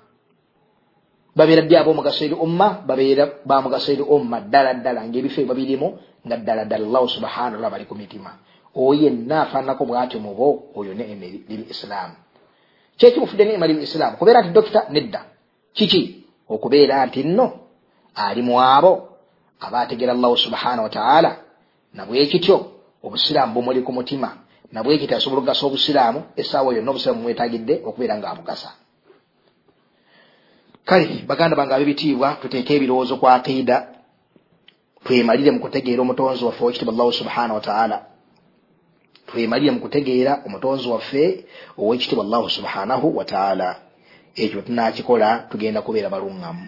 Babeera ddi ab'omugaso eri umma? Babeera bamugaso eri umma ddala ddala ngaebifo ebyo babirimu nga ddala ddala. Allahu subhanallah bali ku mitima. Oyo yenna afaanako bwatyo mubo oyo neema liri isilaamu kyekibufudde neema liri isilaamu kubeera nti dokita nedda. Kiki? Okubeera nti nno ali mu abo abaategeera allahu subhanahu wataala nabwekityo obusiraamu bumuli ku mutima. Nabwekityo asobola okugasa obusiraamu essaawa yonna obusiraamu mwetagidde okubeera nga abugasa kale baganda bange ab'ebitiibwa tuteeke ebirowoozo ku aqiida twemalire mu kutegeera omutonzi waffe owekitiibwa allahu subhanahu wataala twemalire mu kutegeera omutonzi waffe owekitiibwa allahu subhanahu wataala ekyo tunakikola tugenda kubeera baluŋŋamu.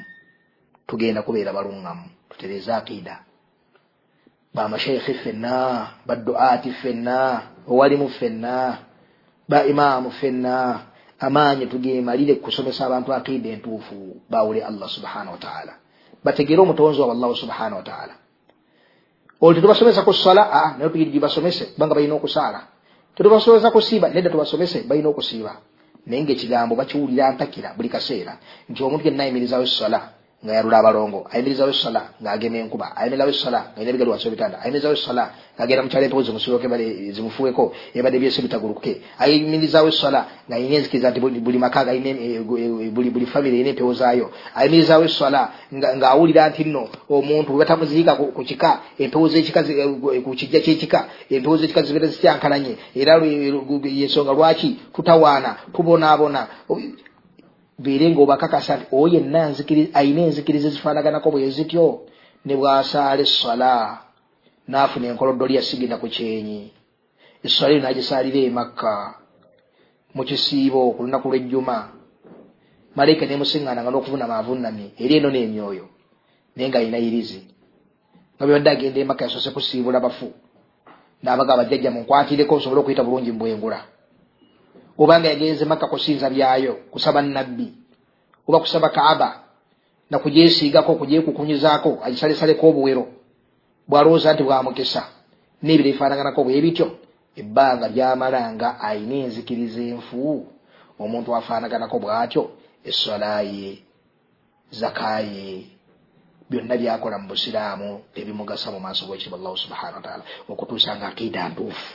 Tugenda kubeera baluŋŋamu. Tutereze aqiida bamashaikhi ffenna baduaati ffenna owalimu ffenna ba imaamu ffenna amaanyi tugemalire kusomesa abantu aqiida entuufu bawule allah subhanahu wataala bategeere omutonzi wabe allahu subhanahu wataala olwo tetubasomesa ku sala? Naye tugiri gibasomese kubanga balina okusaala. Tetubasomesa kusiiba nedda tubasomese balina okusiiba. Naye ngaekigambo bakiwulira ntakira buli kaseera. Nti omuntu yenna ayimirizawo sala nga yalula abalongo ayimirizawo essola ng'agema enkuba ayimirizawo essola ng'alina ebigalu wansi webitanda ayimirizawo essola ng'agenda mukyalo empewo zimusiroke zimufuweko ebadde byese bitaguluke ayimirizawo essola ng'alina enzikiriza nti buli maka buli famire erina empewo zaayo ayimirizawo essola ng'awulira nti nno omuntu webatamuziika ku kika empewo z'ekika ku kijja ky'ekika empewo z'ekika zibeera zityankalanye era yensonga lwaki tutawaana tubonaabona beere ngaobakakasa nti oyo yenna ayina enzikiriza ezifaanaganako bwe zityo ne bwasaala essala n'afuna enkoloddoli yasigina ku kyenyi essala eyo n'agisaalira emakka mu kisiibo ku lunaku lw'ejjuma malayika nemusiŋŋaananga n'okuvunama avunnamye eri eno n'emyoyo naye ng'alina irizi nga bwebadde agenda emakka yasoose kusiibula bafu n'abaga abajjajja munkwatireko nsobole okuyita bulungi mbwengula obanga yagenze makka kusinza byayo kusaba nabbi oba kusaba kaaba nakugyesiigako kugyekukunyizaako agisalesaleko obuwero. Bwalowooza nti bwamukisa nebiro ebifaanaganako bwe bityo ebbanga lyamala nga ayina enzikiriza enfu. Omuntu afaanaganako bw'atyo essolaye zakaye byonna byakola mu busiraamu tebimugasa mu maaso g'ekitiibwa allahu subhana wataala okutuusa nga akiida ntuufu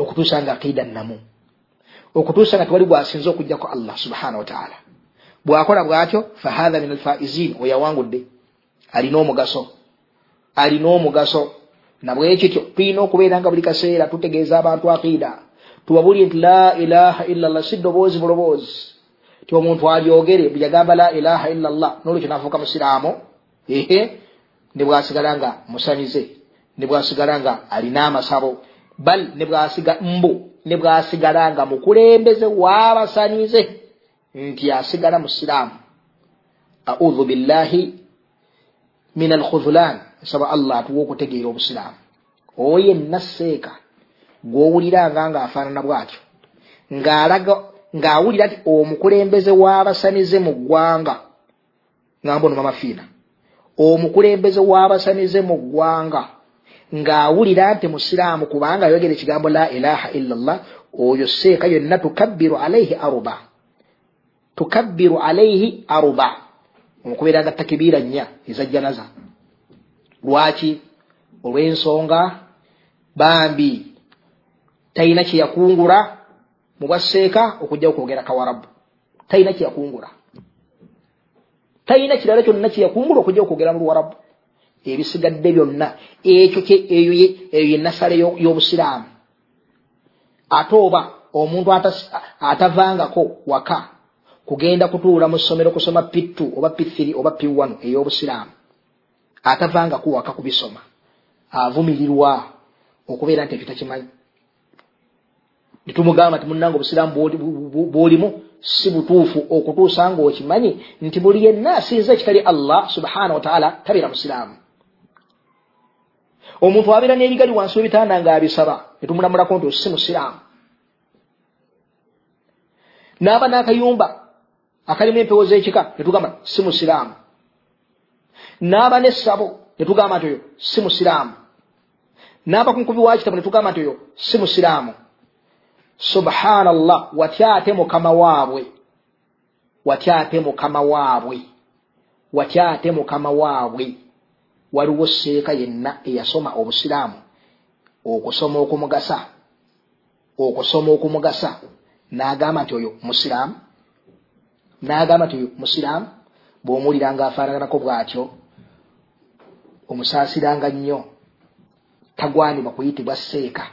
okutuusa nga akiida namu okutuusa nga tewali bwasinze okugjako allah subhana wataala bwakola bwatyo fahatha min alfaizin oyawangudde alina omugaso. Alina omugaso. Nabwekityo tulina okubeera nga buli kaseera tutegeeza abantu aqiida. Tubabulye nti la ilaha illa llah si ddoboozi buloboozi. Ti omuntu alyogere buyagamba la ilaha illa llah nolwekyo nafuuka musiraamu ehe ne bwasigala nga musanize ne bwasigala nga alina amasabo bal ne bwasiga mbu ne bwasigala nga mukulembeze waabasanize nti asigala musiraamu audhu billahi min alkhudhulan nsaba allah atuwa okutegeera obusiraamu. Oyo yenna seeka gwowuliranga nga afaanana bwatyo ng'alaga ng'awulira nti omukulembeze w'abasanize mu ggwanga ngamba ono mamafiina omukulembeze w'abasanize mu ggwanga ng'awulira nti musiraamu kubanga ayogera ekigambo la ilaha illa llah oyo seeka yonna tukabbiru alaihi aruba. Tukabbiru alaihi aruba. Omukubeera nga takibiira nnya ezajjanaza lwaki? Olw'ensonga? Bambi talina kyeyakungula mu bwaseeka okujja okwogera kawarabu. Talina kyeyakungula talina kirala kyonna kyeyakungula okujja okwogera mu luwarabu ebisigadde byonna. Ekyo eyo yenasale y'obusiraamu. Ate oba omuntu atavangako waka kugenda kutuula mu ssomero kusoma pittu oba pithiri oba piwanu ey'obusiraamu atavangaku waka kubisoma. Avumirirwa okubeera nti ekyo takimanyi. Netumugamba nti munanga obusiraamu bwolimu si butuufu okutuusa nga okimanyi nti buli yenna asinza ekitali allah subhana wataala tabeera musiraamu omuntu abeera n'ebigali wansi webitanda nga abisaba netumulamulako nti osi musiraamu naaba n'akayumba akalimu empewo z'ekika netugamba si musiraamu naaba n'essabo netugamba nti oyo si musiraamu naaba ku nkubi wa kitabu netugamba nti oyo si musiraamu subhanallah watya ate mukama waabwe? Watya ate mukama waabwe? Watya ate mukama waabwe waliwo seeka yenna eyasoma obusiraamu okusoma okumugasa okusoma okumugasa. N'agamba nti oyo musiraamu n'agamba nti oyo musiraamu bw'omuwulira nga afaanaganako bw'atyo omusaasiranga nnyo tagwanibwa kuyitibwa seeka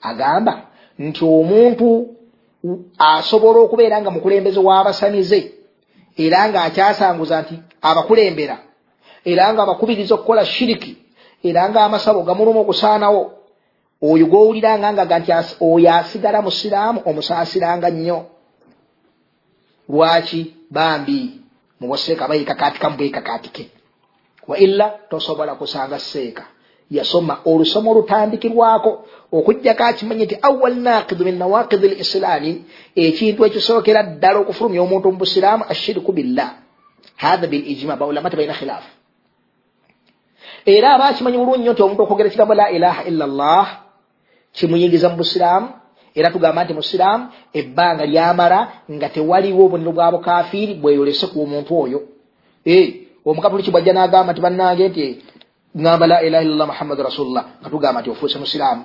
agamba nti omuntu asobola okubeera nga mukulembeze w'abasamize era ng'akyasanguza nti abakulembera era nga abakubiriza okukola shiriki era nga amasabo gamuluma okusaanawo oyo gwowuliranga ngaga nti oyo asigala musiraamu omusaasiranga nnyo. Lwaki bambi mubaseeka bayikakaatika mu bwekakaatike wa illa tosobola kusanga seeka. Yasoma olusomo olutandikirwako okugjako akimanye nti awal naqidu min nawaqidi l islaami ekintu ekisookera ddala okufulumya omuntu mu busiraamu ashiriku billah. Hatha bilijma baulama tebalina khilaafu era aba akimanyi bulungi nyo nti omuntu okwogera ekigambo la ilaha illa llah kimuyingiza mu busiraamu era tugamba nti musiraamu ebbanga lyamala nga tewaliwo obuniro bwa bukafiiri bweyolese ku omuntu oyo omukatuliki bwajja n'agamba nti bannange nti ŋamba la ilaha illallah muhammadu rasulullah. Nga tugamba nti ofuuse musiraamu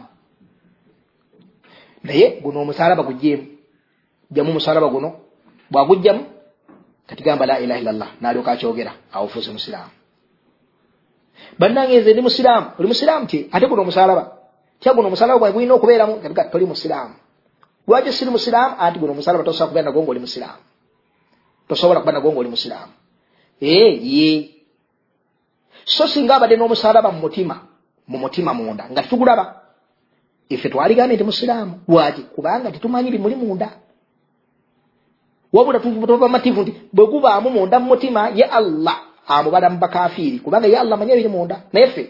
naye guno omusalaba gujjeemu jamu omusalaba guno bwagujjamu kati gamba la ilaha illallah. Nalyoka akyogera awo ofuuse musiraamu bannange nze ndi musiraamu oli musiraamu ti ate guno omusalaba tya guno omusalaba gwange gulina okubeeramu kati toli musiraamu lwaki siri musiraamu anti guno omusalaba tosobola kubeera nagwo ngaoli musiraamu tosobola kuba nagwo ngaoli musiraamu ye so singa abadde n'omusalaba mu mutima mu mutima munda nga titugulaba ife twaligambe nti musiraamu lwaki kubanga titumanyi bimuli munda wabula tuva mativu nti bwe gubaamu munda mu mutima ye allah amubala mu bakafiiri kubanga ye allah manyi ebiri munda. Naye ffe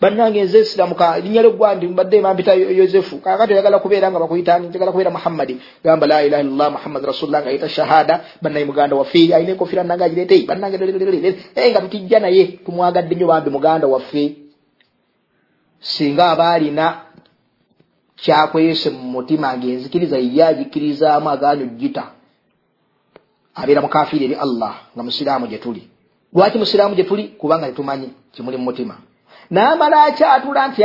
bannange nze siramuka linnya lyeggwa ndi mbadde mampita yosefu. Kakati oyagala kubeera nga bakuyita njagala kubeera muhammadi. Gamba la ilaha illallah muhammad rasulullah nga yita shahada bannaye muganda waffe ayina enkofira nange agireete bannange nga tutijja naye tumwagadde nnyo bambi muganda waffe singa aba alina kyakweyese mu mutima ngaenzikiriza ye agikirizaamu agaanyo gita abeera mukafiiri eri allah nga musiraamu gye tuli lwaki musiraamu gye tuli? Kubanga tetumanyi kimuli mu mutima. N'amala akyatula nti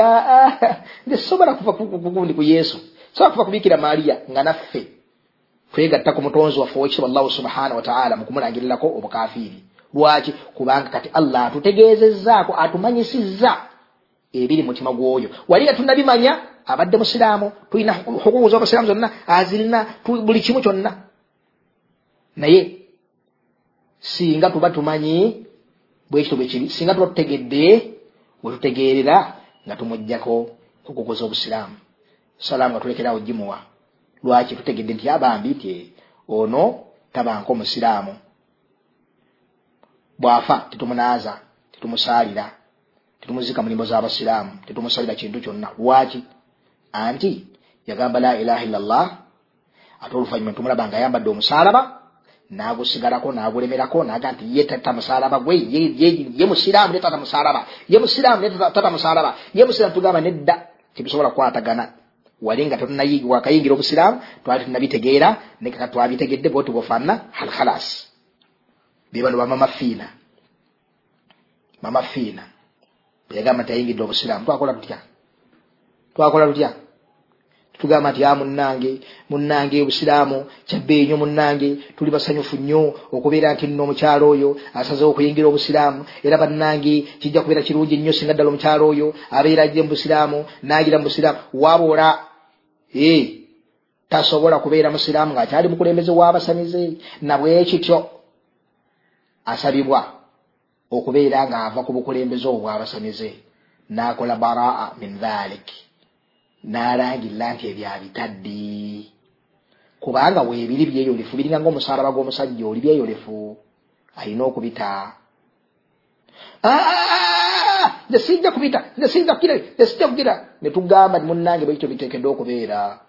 nze sobola kuva kugundi ku yesu. Sobola kuva kubiikira maaliya nga naffe twegatta ku mutonzi waffe owekitiibwa allahu subhanahu wataala mu kumulangirirako obukafiiri. Lwaki? Kubanga kati allah atutegeezezzaako atumanyisizza ebiri mutima gw'oyo. Wali nga tunabimanya abadde musiraamu tulina hukuku z'obusiraamu zonna azirina buli kimu kyonna. Naye singa tuba tumanyi bwekito bwe kiri singa tuba tutegedde wetutegerera nga tumujjako kukukoza obusiraamu. Salaamu nga tulekerawo gimuwa. Lwaki tutegedde nti abambi nti ono tabanka omusiraamu bwafa tetumunaza tetumusaalira tetumuzika mulimbo z'abasiraamu tetumusalira kintu kyonna. Lwaki? Anti yagamba la ilaha illallah ate oluvanyuma tumulaba nga ayambadde omusaalaba nagusigalako nagulemerako naga nti ye tata musalaba gwe ye musiraamu ne tata musalaba ye musiraamu ne tata musalaba ye musiraamu tugamba nedda tebisobola kukwatagana wali nga wakayingira obusiraamu twali tunabitegeera nekaka twabitegedde boti bwofaanana halhalas bebano bamama fiina. Mama fiina. Beyagamba nti ayingidde obusiraamu. Twakola tutya? Twakola tutya tugamba nti a munnange munnange obusiraamu kyabbeeyi nnyo munnange tuli basanyufu nnyo okubeera nti nno omukyalo oyo asazeho okuyingira obusiraamu. Era bannange kijja kubeera kirungi nnyo singa ddala omukyalo oyo abeera ajje mu busiraamu naagira mu busiraamu. Wabula e tasobola kubeera musiraamu ng'akyali mukulembeze w'abasamize nabwekityo asabibwa okubeera ng'ava ku bukulembeze obwo bw'abasamize. N'akola baraa min dhalik n'alangirira nti ebyo abitadde kubanga weebiri byeyolefu biringa ngaomusalaba gw'omusajja oli byeyolefu alina okubita. Nze sijja kubita nze sijja kukira nze sijja kukira ne tugamba munnange bwekityo biteekedde okubeera.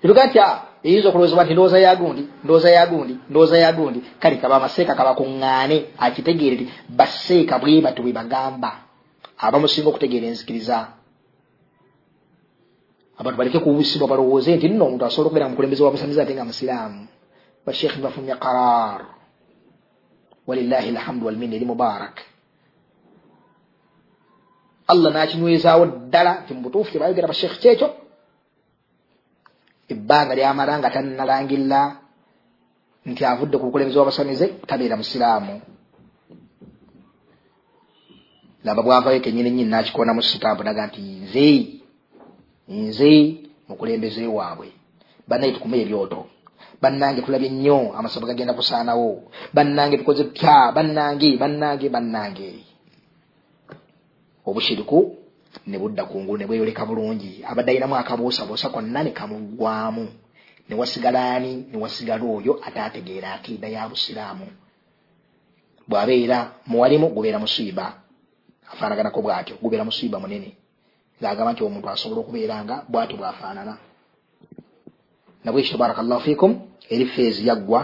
Tetugaa nti eyinza okulowoozebwa nti ndowooza yagundi ndowooza yagundi ndowooza yagundi kale kaba amaseeka kabakuŋŋaane akitegeere ti baseeka bwe bati bwe bagamba abamusinga okutegeera enzikiriza abantu baleke kuwusibwa balowooze nti nno omuntu asobola okubeera mukulembeze wabusamiza ate nga musiraamu. Bashekhi bafumya qarar walillahi alhamdu walminna eri mubarak. Allah nakinywezaawo ddala nti mubutuufu tebayogera bashekhi kyekyo ebbanga lyamala nga tannalangirira nti avudde ku bukulembeze wabasamize tabeera musiraamu laba bwavayo kenyini nyini nakikonamu sitampu naga nti nze nze mukulembeze waabwe. Bannaye tukume ebyoto. Bannange tulabye nnyo amasabo gagenda kusaanawo. Bannange tukoze tutya bannange bannange bannange. Obushiriku ne budda kungulu ne bweyoleka bulungi. Abadde ayinamu akabuusabuusa konna ne kamuggwamu ne wasigala ani? Ne wasigala oyo ate ategeera akiida ya busiraamu. Bw'abeera muwalimu gubeera musiiba afaanaganako bwatyo gubeera musiiba munene. Ng'agamba nti omuntu asobola okubeera nga bwatyo bw'afaanana. Nabwekityo barakallahu fiikum eri feezi yaggwa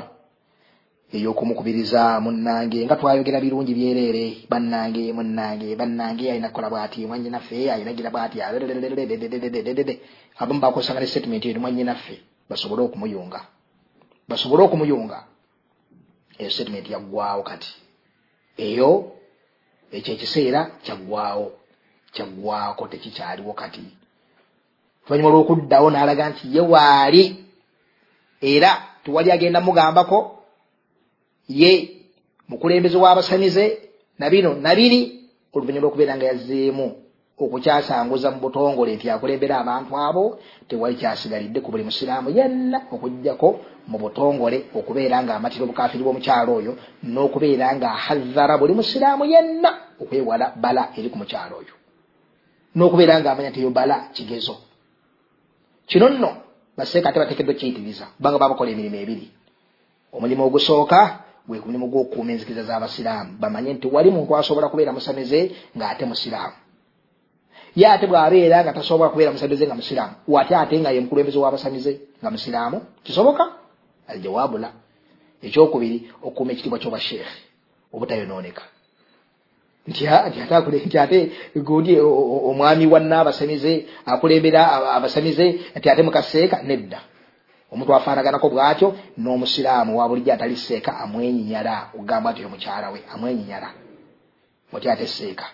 ey'okumukubiriza munnange nga twayogera birungi byereere bannange munnange bannange alina kukola bwati mwanyinaffe ayinagira bwati abamu bakozesanga ne statement eri mwanyinaffe basobole okumuyunga basobole okumuyunga eyo statement yaggwawo kati eyo ekyo ekiseera kyaggwawo kyaggwako tekikyaliwo kati. Oluvanyuma lw'okuddawo n'alaga nti ye waali era tewali agenda mugambako ye mukulembeze w'abasamize nabino nabiri oluvanyuma lw'okubeera nga yazzeemu okukyasanguza mu butongole nti akulembera abantu abo tewali kyasigalidde ku buli musiraamu yenna okugjako mu butongole okubeera nga amatira obukafiri bw'omukyalo oyo n'okubeera nga ahazzara buli musiraamu yenna okwewala bala eri ku mukyalo oyo. N'okubeera nga amanya nti eyo bala kigezo. Kino nno baseeka ate bateekeddwa kiyitiriza kubanga babakola emirimu ebiri. Omulimu ogusooka gwe mulimu gw'okukuuma enzikiriza z'abasiraamu bamanye nti wali muntu asobola kubeera musamize ng'ate musiraamu ye ate bw'abeera nga tasobola kubeera musamize nga musiraamu wate ate nga ye mukulembeze w'abasamize nga musiraamu kisoboka? Aljawaabu la. Ekyokubiri okukuuma ekitiibwa ky'obasheekhe obutayonooneka. Nti ate gundi omwami wanna abasamize akulembera abasamize nti ate mukaseeka nedda. Omuntu afaanaganako bw'atyo n'omusiraamu wa bulijjo atali seeka amwenyinyala okugamba nti oyo mukyala we amwenyinyala. Oti ate seeka.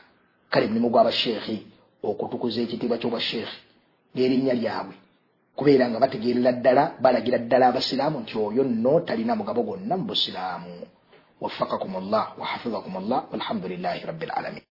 Kale mulimu gw'abasheekhi okutukuza ekitiibwa ky'obwasheekhe n'erinnya lyabwe. Kubeera nga bategeerera ddala balagira ddala abasiraamu nti oyo nno talina mugabo gwonna mu busiraamu. Wafakakum llah wahafidhakum llah walhamdulilahi rabbil alamin.